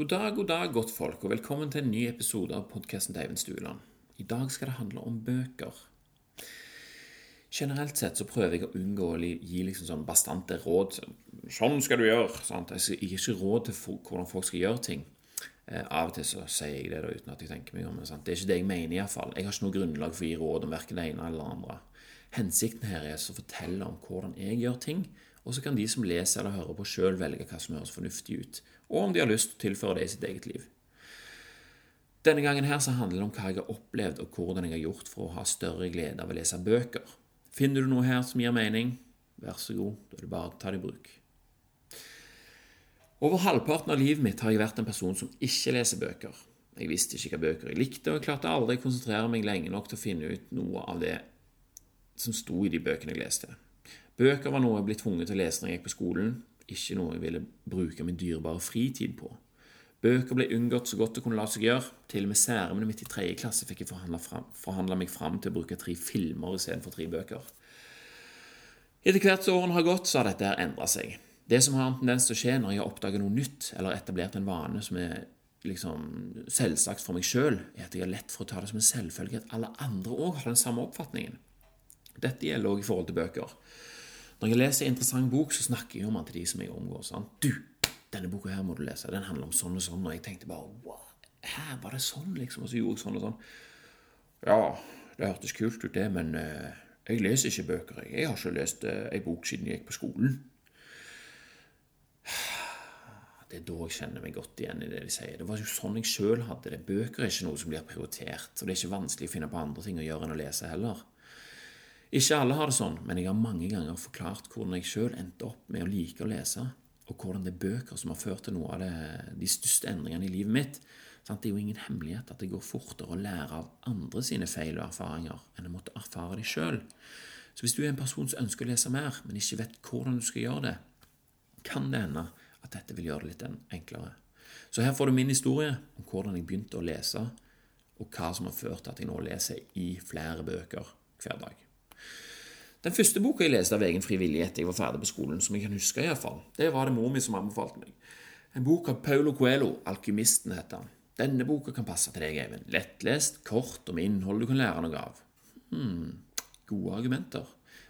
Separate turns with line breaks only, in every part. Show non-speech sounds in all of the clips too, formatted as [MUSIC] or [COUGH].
God dag, god dag, godt folk, og velkommen til en ny episode av podkasten til Eivind Stueland. I dag skal det handle om bøker. Generelt sett så prøver jeg å unngå å gi liksom sånn bastante råd. Sånn skal du gjøre. Sant? Jeg gir ikke råd til hvordan folk skal gjøre ting. Eh, av og til så sier jeg det da uten at jeg tenker meg om det. Sant? Det er ikke det jeg mener, iallfall. Jeg har ikke noe grunnlag for å gi råd om verken det ene eller det andre. Hensikten her er å fortelle om hvordan jeg gjør ting, og så kan de som leser eller hører på, sjøl velge hva som høres fornuftig ut, og om de har lyst til å tilføre det i sitt eget liv. Denne gangen her så handler det om hva jeg har opplevd, og hvordan jeg har gjort for å ha større glede av å lese bøker. Finner du noe her som gir mening, vær så god, da er det bare å ta det i bruk. Over halvparten av livet mitt har jeg vært en person som ikke leser bøker. Jeg visste ikke hva bøker jeg likte, og jeg klarte aldri å konsentrere meg lenge nok til å finne ut noe av det som sto i de bøkene jeg leste. Bøker var noe jeg ble tvunget til å lese når jeg gikk på skolen, ikke noe jeg ville bruke min dyrebare fritid på. Bøker ble unngått så godt det kunne la seg gjøre. Til og med særemnet mitt i tredje klasse fikk jeg forhandla meg fram til å bruke tre filmer istedenfor tre bøker. Etter hvert som årene har gått, så har dette endra seg. Det som har en tendens til å skje når jeg har oppdaget noe nytt eller etablert en vane som er liksom selvsagt for meg sjøl, er at jeg har lett for å ta det som en selvfølge at alle andre òg har den samme oppfatningen. Dette gjelder òg i forhold til bøker. Når jeg leser en interessant bok, så snakker jeg om den til de som jeg omgår. Sant? Du, denne boka her må du lese. Den handler om sånn og sånn. Og jeg tenkte bare wow, her var det sånn, liksom. Og så gjorde jeg sånn og sånn. Ja, det hørtes kult ut, det, men uh, jeg leser ikke bøker. Jeg, jeg har ikke lest uh, ei bok siden jeg gikk på skolen. Det er da jeg kjenner meg godt igjen i det de sier. Det var jo sånn jeg sjøl hadde det. Bøker er ikke noe som blir prioritert. Og det er ikke vanskelig å finne på andre ting å gjøre enn å lese heller. Ikke alle har det sånn, men jeg har mange ganger forklart hvordan jeg sjøl endte opp med å like å lese, og hvordan det er bøker som har ført til noe av det, de største endringene i livet mitt. Det er jo ingen hemmelighet at det går fortere å lære av andre sine feil og erfaringer enn å måtte erfare de sjøl. Så hvis du er en person som ønsker å lese mer, men ikke vet hvordan du skal gjøre det, kan det hende at dette vil gjøre det litt enklere. Så her får du min historie om hvordan jeg begynte å lese, og hva som har ført til at jeg nå leser i flere bøker hver dag. Den første boka jeg leste av egen frivillighet jeg var ferdig på skolen, som jeg kan huske iallfall, det var det mor mi som anbefalte meg. En bok av Paulo Coelho, 'Alkymisten', heter han. Denne boka kan passe til deg, Eivind. Lettlest, kort og med innhold du kan lære noe av. Hmm, gode argumenter.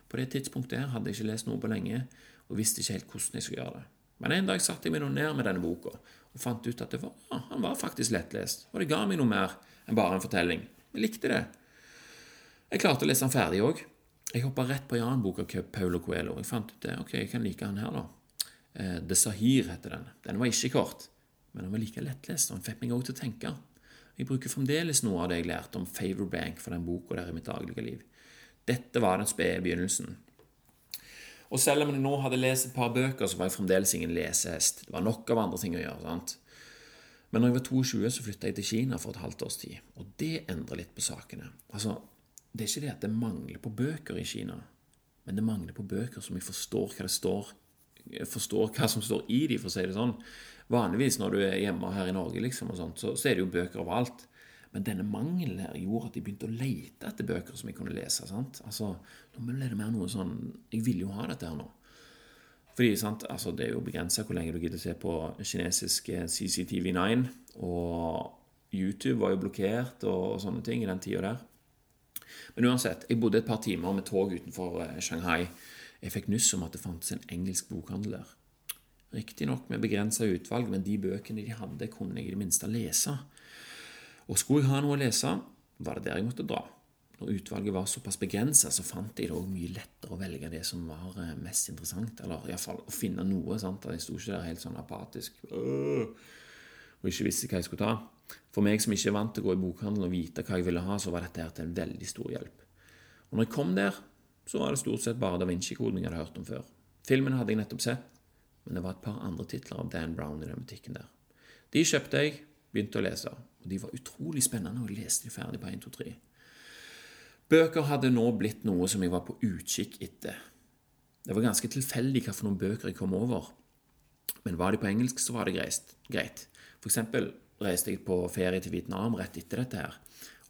På det tidspunktet her hadde jeg ikke lest noe på lenge, og visste ikke helt hvordan jeg skulle gjøre det. Men en dag satte jeg meg ned med denne boka og fant ut at var, han var faktisk lettlest, og det ga meg noe mer enn bare en fortelling. Jeg likte det. Jeg klarte å lese den ferdig òg, jeg hoppa rett på en annen bok av Paulo Coelho. Jeg fant ut det. Ok, jeg kan like han her, da. Eh, The Sahir heter den. Den var ikke kort, men den var like lettlest, og den fikk meg òg til å tenke. Jeg bruker fremdeles noe av det jeg lærte om Favor Bank for den boka der i mitt daglige liv. Dette var den spede begynnelsen. Og selv om jeg nå hadde lest et par bøker, så var jeg fremdeles ingen lesehest. Det var nok av andre ting å gjøre. sant? Men når jeg var 22, så flytta jeg til Kina for et halvt års tid, og det endrer litt på sakene. Altså, det er ikke det at det mangler på bøker i Kina, men det mangler på bøker som jeg forstår hva det står forstår hva som står i de, for å si det sånn. Vanligvis når du er hjemme her i Norge, liksom, sånt, så, så, er det jo bøker overalt. Men denne mangelen her gjorde at jeg begynte å lete etter bøker som jeg kunne lese. sant? Altså, Nå ble det mer noe sånn Jeg vil jo ha dette her nå. Fordi sant, altså, Det er jo begrensa hvor lenge du gidder å se på kinesisk CCTV9. Og YouTube var jo blokkert og, og sånne ting i den tida der. Men uansett, jeg bodde et par timer med tog utenfor eh, Shanghai. Jeg fikk nyss om at det fantes en engelsk bokhandel der. Riktignok med begrensa utvalg, men de bøkene de hadde, kunne jeg i det minste lese. Og skulle jeg ha noe å lese, var det der jeg måtte dra. Når utvalget var såpass begrensa, så fant jeg det òg mye lettere å velge det som var eh, mest interessant. Eller iallfall å finne noe. sant? Jeg sto ikke der helt sånn apatisk og ikke visste hva jeg skulle ta. For meg som ikke er vant til å gå i bokhandelen og vite hva jeg ville ha, så var dette her til en veldig stor hjelp. Og når jeg kom der, så var det stort sett bare Da Vinci-koden jeg hadde hørt om før. Filmen hadde jeg nettopp sett, men det var et par andre titler av Dan Brown i den butikken der. De kjøpte jeg, begynte å lese, og de var utrolig spennende, og jeg leste de ferdig på 1, 2, 3. Bøker hadde nå blitt noe som jeg var på utkikk etter. Det var ganske tilfeldig hva for noen bøker jeg kom over, men var de på engelsk, så var det greit. For eksempel reiste jeg på ferie til Vietnam rett etter dette her.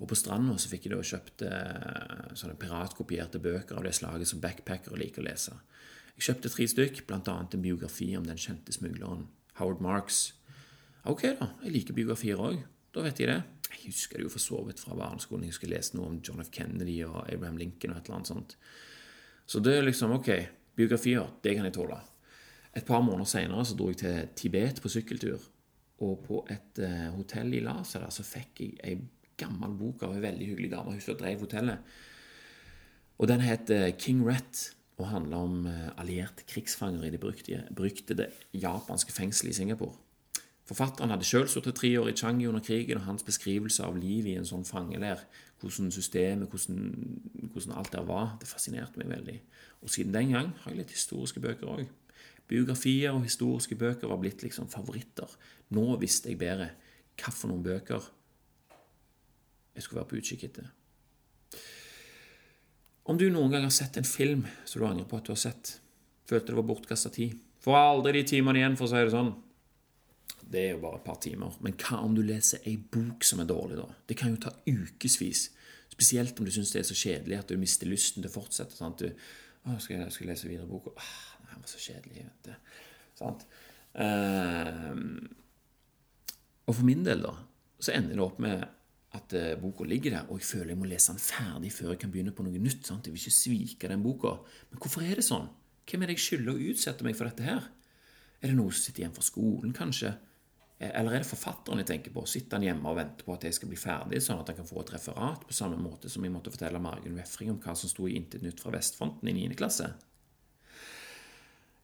Og på stranda så fikk jeg da kjøpt eh, sånne piratkopierte bøker av det slaget som backpackere liker å lese. Jeg kjøpte tre stykk, bl.a. en biografi om den kjente smugleren Howard Marks. Ok, da. Jeg liker biografier òg. Da vet jeg det. Jeg husker det jo for så vidt fra barneskolen. Jeg skulle lese noe om John F. Kennedy og Abraham Lincoln og et eller annet sånt. Så det er liksom ok. Biografier, det kan jeg tåle. Et par måneder seinere dro jeg til Tibet på sykkeltur. Og på et uh, hotell i Lhasa der så fikk jeg ei gammel bok av ei veldig hyggelig dame. Hun som drev hotellet. Og den het uh, King Rett og handler om uh, allierte krigsfanger i det brukte det japanske fengselet i Singapore. Forfatteren hadde sjøl sittet tre år i Changi under krigen, og hans beskrivelse av livet i en sånn fangeleir, hvordan systemet, hvordan, hvordan alt der var, det fascinerte meg veldig. Og siden den gang har jeg litt historiske bøker òg. Biografier og historiske bøker var blitt liksom favoritter. Nå visste jeg bedre noen bøker jeg skulle være på utkikk etter. Om du noen gang har sett en film som du angrer på at du har sett, følte det var bortkasta tid, får aldri de timene igjen, for å si det sånn. Det er jo bare et par timer. Men hva om du leser ei bok som er dårlig, da? Det kan jo ta ukevis. Spesielt om du syns det er så kjedelig at du mister lysten til å fortsette. Sant? Du, å, skal jeg, skal jeg lese videre boka? Den var så kjedelig. vet du. Sant? Eh, og for min del, da, så ender det opp med at uh, boka ligger der, og jeg føler jeg må lese den ferdig før jeg kan begynne på noe nytt. Sant? Jeg vil ikke svike den boka. Men hvorfor er det sånn? Hvem er det jeg skylder å utsette meg for dette her? Er det noe som sitter igjen fra skolen, kanskje? Eh, eller er det forfatteren jeg tenker på? Sitter han hjemme og venter på at jeg skal bli ferdig, sånn at han kan få et referat, på samme måte som jeg måtte fortelle Margunn Wefring om hva som sto i Intet nytt fra Vestfronten i 9. klasse?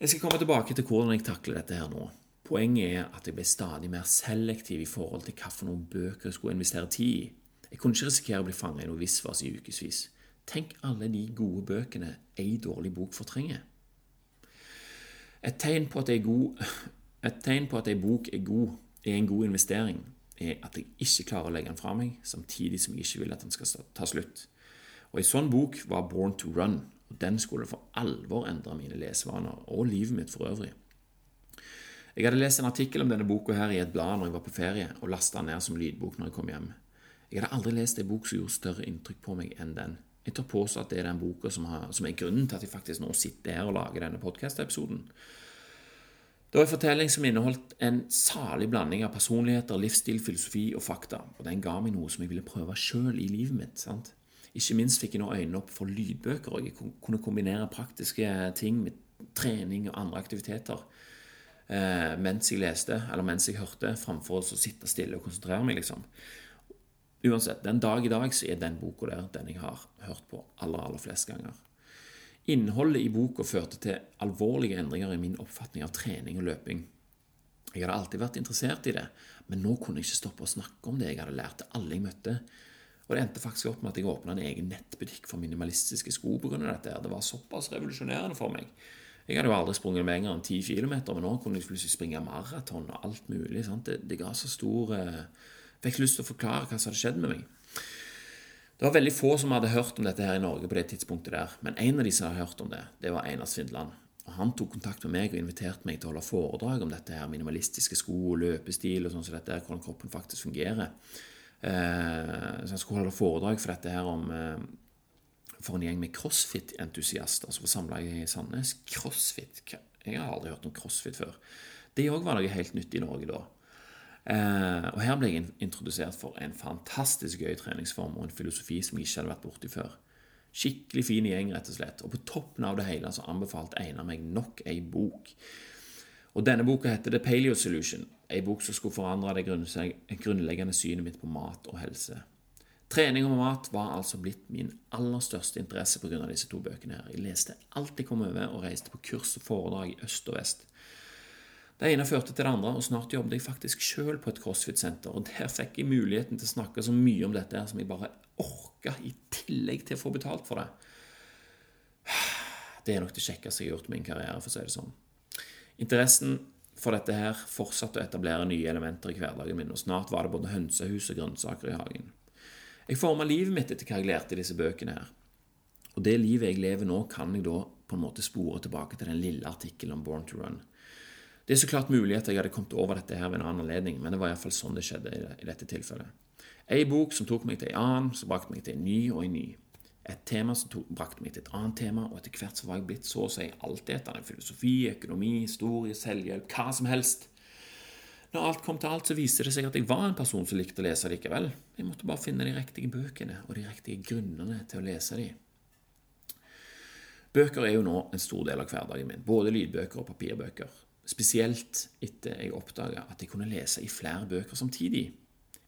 Jeg skal komme tilbake til hvordan jeg takler dette her nå. Poenget er at jeg ble stadig mer selektiv i forhold til hvilke bøker jeg skulle investere tid i. Jeg kunne ikke risikere å bli fanget i noe visvas i ukevis. Tenk alle de gode bøkene ei dårlig bok fortrenger. Et tegn på at ei, [LAUGHS] bok er god, er en god investering, er at jeg ikke klarer å legge den fra meg, samtidig som jeg ikke vil at den skal ta slutt. Og Ei sånn bok var Born to Run og den skulle for alvor endre mine lesevaner, og livet mitt for øvrig. Jeg hadde lest en artikkel om denne boka her i et blad når jeg var på ferie, og lasta den ned som lydbok når jeg kom hjem. Jeg hadde aldri lest en bok som gjorde større inntrykk på meg enn den. Jeg tar påstå at det er den boka som, har, som, er grunnen til at jeg faktisk nå sitter her og lager denne podkast-episoden. Det var en fortelling som inneholdt en salig blanding av personligheter, livsstil, filosofi og fakta, og den ga meg noe som jeg ville prøve sjøl i livet mitt. sant? Ikke minst fikk jeg nå øynene opp for lydbøker, og jeg kunne kombinere praktiske ting med trening og andre aktiviteter eh, mens jeg leste, eller mens jeg hørte, framfor å sitte stille og konsentrere meg, liksom. Uansett, den dag i dag så er den boka der den jeg har hørt på aller, aller flest ganger. Innholdet i boka førte til alvorlige endringer i min oppfatning av trening og løping. Jeg hadde alltid vært interessert i det, men nå kunne jeg ikke stoppe å snakke om det jeg hadde lært til alle jeg møtte, og det endte faktisk opp med at jeg åpna en egen nettbutikk for minimalistiske sko pga. dette. Det var såpass revolusjonerende for meg. Jeg hadde jo aldri sprunget lenger enn 10 km, men nå kunne jeg plutselig springe maraton og alt mulig. Det, det, ga så stor eh, Fikk lyst til å forklare hva som hadde skjedd med meg. Det var veldig få som hadde hørt om dette her i Norge på det tidspunktet der, men en av de som hadde hørt om det, det var Einar Svindland. Og Han tok kontakt med meg og inviterte meg til å holde foredrag om dette her minimalistiske sko og løpestil og sånn som dette her, hvordan kroppen faktisk fungerer. Eh, så jeg skulle holde foredrag for dette her om eh, for en gjeng med crossfit-entusiaster som var samla i Sandnes. Crossfit Jeg har aldri hørt om crossfit før. Det òg var noe helt nytt i Norge da. Eh, og Her ble jeg introdusert for en fantastisk gøy treningsform og en filosofi som jeg ikke hadde vært borti før. Skikkelig fin gjeng, rett og slett. Og på toppen av det hele så anbefalte Einar meg nok ei bok. Og Denne boka heter The Paleo Solution, ei bok som skulle forandre det grunnleggende synet mitt på mat og helse. Trening og mat var altså blitt min aller største interesse pga. disse to bøkene. her. Jeg leste alt jeg kom over, og reiste på kurs og foredrag i øst og vest. Det ene førte til det andre, og snart jobbet jeg faktisk sjøl på et crossfit-senter. og Der fikk jeg muligheten til å snakke så mye om dette som jeg bare orka, i tillegg til å få betalt for det. Det er nok det kjekkeste jeg har gjort i min karriere, for å si det sånn. Interessen for dette her fortsatte å etablere nye elementer i hverdagen min, og snart var det både hønsehus og grønnsaker i hagen. Jeg forma livet mitt etter hva jeg lærte i disse bøkene her. Og det livet jeg lever nå, kan jeg da på en måte spore tilbake til den lille artikkelen om Born to Run. Det er så klart mulig at jeg hadde kommet over dette her ved en annen anledning, men det var iallfall sånn det skjedde i dette tilfellet. Ei bok som tok meg til en annen, som brakte meg til en ny og en ny. Et tema som tog, brakte meg til et annet tema, og etter hvert så var jeg blitt så å si altetende. Filosofi, økonomi, historie, selvhjelp, hva som helst. Når alt kom til alt, så viste det seg at jeg var en person som likte å lese likevel. Jeg måtte bare finne de riktige bøkene og de riktige grunnene til å lese de. Bøker er jo nå en stor del av hverdagen min, både lydbøker og papirbøker. Spesielt etter jeg oppdaga at jeg kunne lese i flere bøker samtidig.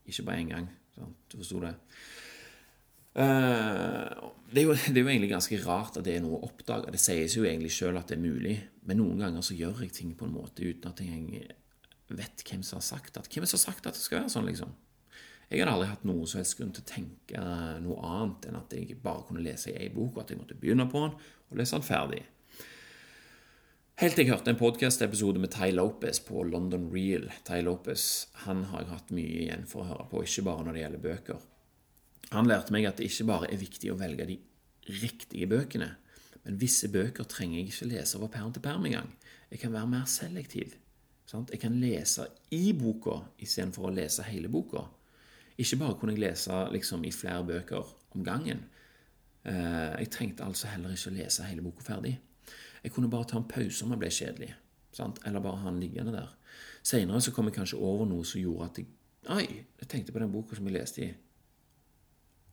Ikke bare én gang. Sant? Du forsto det? Eh, det er, jo, [LAUGHS] det er, jo, egentlig ganske rart at det er noe å oppdage. Det sies jo egentlig sjøl at det er mulig, men noen ganger så gjør jeg ting på en måte uten at jeg vet hvem som har sagt at Hvem som har sagt at det skal være sånn, liksom? Jeg hadde aldri hatt noen som helst grunn til å tenke noe annet enn at jeg bare kunne lese ei bok, og at jeg måtte begynne på den og lese den ferdig. Helt til jeg hørte en podkast-episode med Ty Lopez på London Real. Ty Lopez han har jeg hatt mye igjen for å høre på, ikke bare når det gjelder bøker. Han lærte meg at det ikke bare er viktig å velge de riktige bøkene, men visse bøker trenger jeg ikke lese over perm til perm engang. Jeg kan være mer selektiv. Sant? Jeg kan lese i boka istedenfor å lese hele boka. Ikke bare kunne jeg lese liksom, i flere bøker om gangen. Eh, jeg trengte altså heller ikke å lese hele boka ferdig. Jeg kunne bare ta en pause om jeg ble kjedelig, sant? eller bare ha den liggende der. Seinere kom jeg kanskje over noe som gjorde at jeg Oi, jeg tenkte på den boka som jeg leste i.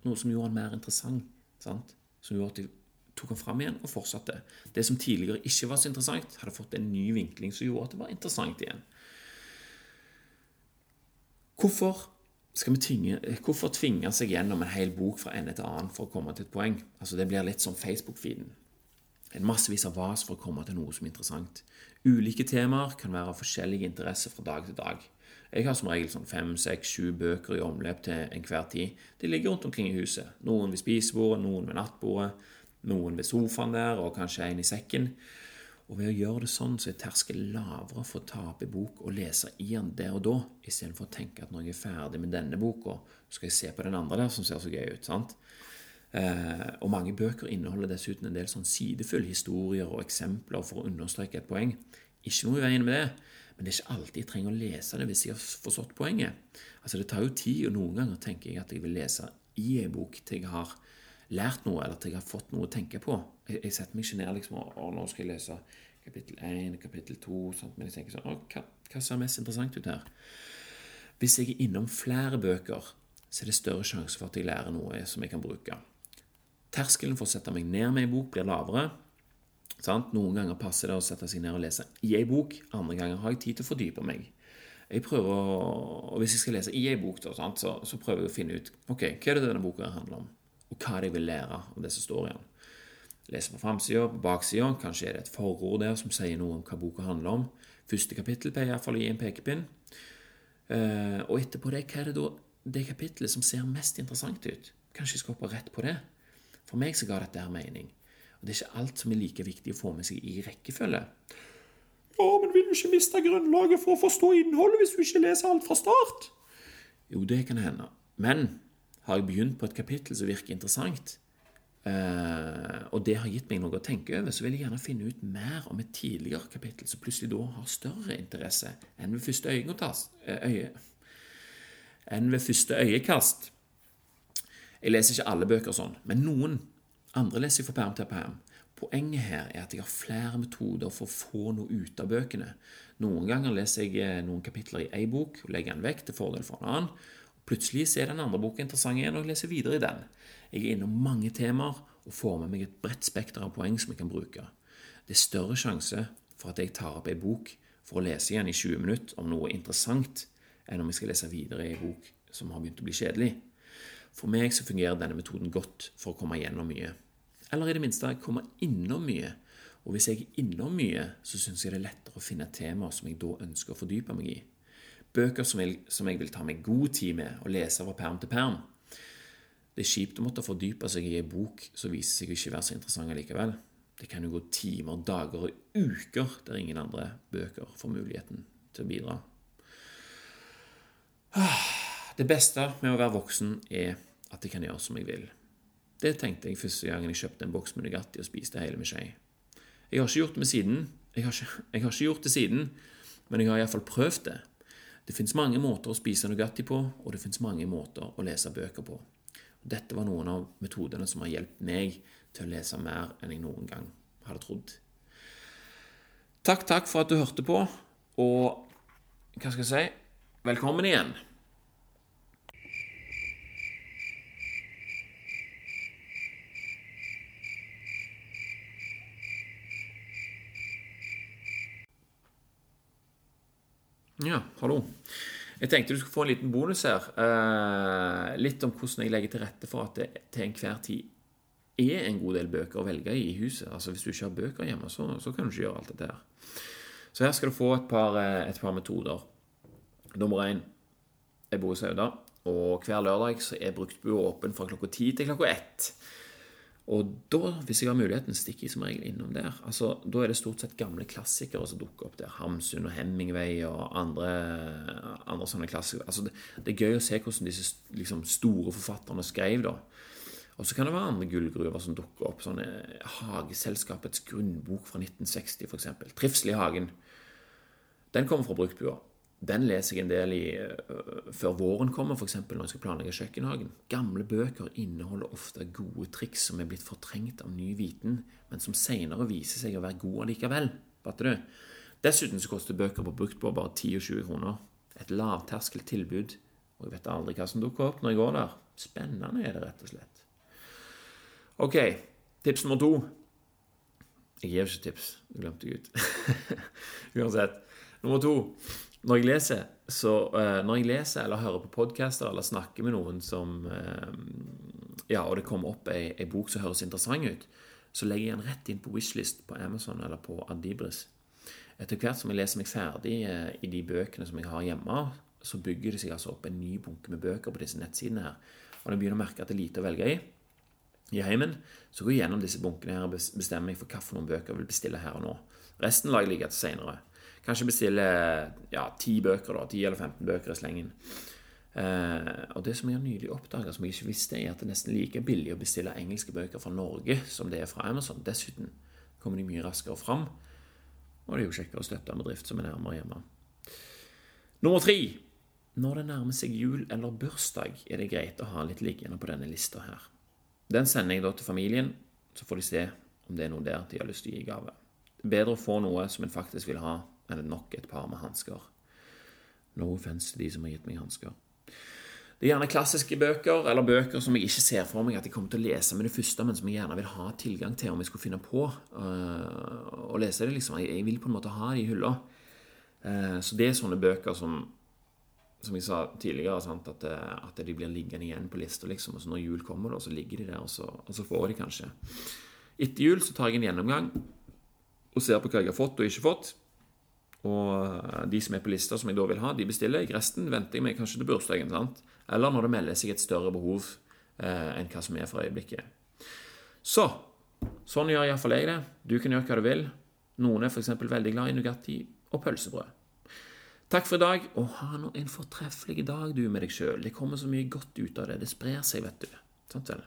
Noe som gjorde han mer interessant. Sant? Som gjorde at de tok han fram igjen og fortsatte. Det som tidligere ikke var så interessant, hadde fått en ny vinkling som gjorde at det var interessant igjen. Hvorfor tvinge, hvorfor tvinge seg gjennom en hel bok fra ende til annen for å komme til et poeng? Altså Det blir litt som Facebook-feeden. En massevis av vas for å komme til noe som er interessant. Ulike temaer kan være av forskjellig interesse fra dag til dag. Jeg har som regel sånn fem, seks, sju bøker i omløp til enhver tid. De ligger rundt omkring i huset. Noen ved spisebordet, noen ved nattbordet, noen ved sofaen der, og kanskje en i sekken. Og ved å gjøre det sånn, så er terskelen lavere for å ta opp en bok og lese i den der og da, istedenfor å tenke at når jeg er ferdig med denne boka, skal jeg se på den andre der som ser så gøy ut. sant? Eh, og mange bøker inneholder dessuten en del sånn sidefulle historier og eksempler for å understreke et poeng. Ikke noe i veien med det, men det er ikke alltid jeg trenger å lese det hvis jeg har forstått poenget. Altså Det tar jo tid, og noen ganger tenker jeg at jeg vil lese i en bok til jeg har lært noe, eller til jeg har fått noe å tenke på. Jeg, jeg setter meg ikke ned liksom, og nå skal jeg lese kapittel 1, kapittel 2 sånt, Men jeg tenker sånn hva, hva ser mest interessant ut her? Hvis jeg er innom flere bøker, så er det større sjanse for at jeg lærer noe som jeg kan bruke. Terskelen for å sette meg ned med ei bok blir lavere. Sant? Noen ganger passer det å sette seg ned og lese i ei bok, andre ganger har jeg tid til å fordype meg. Jeg prøver å, og Hvis jeg skal lese i ei bok, da, så, så, prøver jeg å finne ut ok, hva er det denne boka handler om, og hva er det jeg vil lære av det som står i den. Lese på framsida, på baksida, kanskje er det et forord der som sier noe om hva boka handler om. Første kapittel pleier iallfall å gi en pekepinn. Uh, og etterpå det, hva er det da det kapittelet som ser mest interessant ut? Kanskje jeg skal hoppe rett på det? For meg så ga dette her mening. Det er ikke alt som er like viktig å få med seg i rekkefølge. Ja, men vil du ikke miste grunnlaget for å forstå innholdet hvis du ikke leser alt fra start? Jo, det kan hende. Men har jeg begynt på et kapittel som virker interessant, eh, og det har gitt meg noe å tenke over, så vil jeg gjerne finne ut mer om et tidligere kapittel som plutselig da har større interesse enn ved første øyekast. Eh, øye, enn ved første øyekast. Jeg leser ikke alle bøker sånn, men noen. Andre leser jeg fra perm til perm. Poenget her er at jeg har flere metoder for å få noe ut av bøkene. Noen ganger leser jeg eh, noen kapitler i én bok og legger den vekk til fordel for en annen. Plutselig er den andre boka interessant igjen, og jeg leser videre i den. Jeg er innom mange temaer og får med meg et bredt spekter av poeng som jeg kan bruke. Det er større sjanse for at jeg tar opp ei bok for å lese igjen i 20 minutter om noe interessant, enn om jeg skal lese videre i ei bok som har begynt å bli kjedelig. For meg så fungerer denne metoden godt for å komme gjennom mye. Eller i det minste komme innom mye. Og hvis jeg er innom mye, så syns jeg det er lettere å finne temaer som jeg da ønsker å fordype meg i. Bøker som jeg, som jeg vil ta meg god tid med og lese fra perm til perm. Det er kjipt å måtte fordype seg i en bok som viser seg ikke være så interessant likevel. Det kan jo gå timer, dager og uker der ingen andre bøker får muligheten til å bidra. Ah. Det beste med å være voksen er at jeg kan gjøre som jeg vil. Det tenkte jeg første gangen jeg kjøpte en boks med Nugatti og spiste hele med skje. Jeg har ikke gjort det siden. Jeg har, ikke, jeg har ikke gjort det siden, men jeg har iallfall prøvd det. Det fins mange måter å spise Nugatti på, og det fins mange måter å lese bøker på. Dette var noen av metodene som har hjulpet meg til å lese mer enn jeg noen gang hadde trodd. Takk, takk for at du hørte på, og hva skal jeg si velkommen igjen. Ja, hallo. Jeg tenkte du skulle få en liten bonus her. Eh, litt om hvordan jeg legger til rette for at det til enhver tid er en god del bøker å velge i huset. Altså Hvis du ikke har bøker hjemme, så, så kan du ikke gjøre alt dette her. Så her skal du få et par, eh, et par metoder. Nummer én Jeg bor i Sauda, og hver lørdag så er bruktbua åpen fra klokka ti til klokka ett. Og da, hvis jeg har muligheten, stikker jeg som regel innom der. Altså, Da er det stort sett gamle klassikere som dukker opp der. Hamsun og Hemingway og andre, andre sånne klassikere. Altså, det, det, er gøy å se hvordan disse liksom, store forfatterne skrev, da. Og så kan det være andre gullgruver som dukker opp. sånne Hageselskapets grunnbok fra 1960, f.eks. 'Trivsel i hagen'. Den kommer fra bruktbua. Den leser jeg en del i uh, før våren kommer, f.eks. når jeg skal planlegge kjøkkenhagen. Gamle bøker inneholder ofte gode triks som er blitt fortrengt av ny viten, men som senere viser seg å være gode likevel. Fatter du? Dessuten så koster bøker på bruktbua bare 10 og 20 kroner. Et lavterskeltilbud. og jeg vet aldri hva som dukker opp når jeg går der. Spennende er det, rett og slett. Ok, tips nummer to. Jeg gir ikke tips. Det glemte jeg ut. [LAUGHS] Uansett. Nummer to. Når jeg leser, så, uh, når jeg leser eller hører på podcaster eller snakker med noen som uh, Ja, og det kommer opp ei, ei, bok som høres interessant ut, så legger jeg den rett inn på Wishlist på Amazon eller på Adibris. Etter hvert som jeg leser meg ferdig uh, i de bøkene som jeg har hjemme, så bygger det seg altså opp en ny bunke med bøker på disse nettsidene her. Og når jeg begynner å merke at det er lite å velge i, i heimen, så går jeg gjennom disse bunkene her og bestemmer meg for hvilke bøker jeg vil bestille her og nå. Resten lar jeg ligge til seinere. Kanskje bestille ja, 10 bøker, da, 10 eller 15 bøker i slengen. Uh, og det som jeg har nylig oppdaga, som jeg ikke visste, er at det er nesten like billig å bestille engelske bøker fra Norge som det er fra Amazon. Dessuten kommer de mye raskere fram, og det er jo kjekkere å støtte en bedrift som er nærmere hjemme. Nummer tre. Når det nærmer seg jul eller bursdag, er det greit å ha litt liggende på denne lista her. Den sender jeg da til familien, så får de se om det er noe der de har lyst til å gi gave. Bedre å få noe som en faktisk vil ha, enn nok et par med hansker. No offense til de som har gitt meg hansker. Det er gjerne klassiske bøker, eller bøker som jeg ikke ser for meg at jeg kommer til å lese med det første, men som jeg gjerne vil ha tilgang til om jeg skulle finne på uh, å lese det. liksom. Jeg, vil på en måte ha det i hylla. Uh, så det er sånne bøker som som jeg sa tidligere, sant, at, eh, at, de blir liggende igjen på lista. Liksom, og så Når jul kommer, så ligger de der, og så, og så, får de kanskje. Etter jul så tar jeg en gjennomgang og ser på hva jeg har fått og ikke fått. Og eh, de som er på lista som jeg da vil ha, de bestiller jeg. Resten venter jeg meg kanskje til bursdagen. sant? Eller når det melder seg et større behov eh, enn hva som er for øyeblikket. Så sånn gjør iallfall jeg det. Du kan gjøre hva du vil. Noen er f.eks. veldig glad i Nugatti og pølsebrød. Takk for i dag, og ha en fortreffelig dag du med deg sjøl. Det kommer så mye godt ut av det. Det sprer seg, vet du. Sant vel?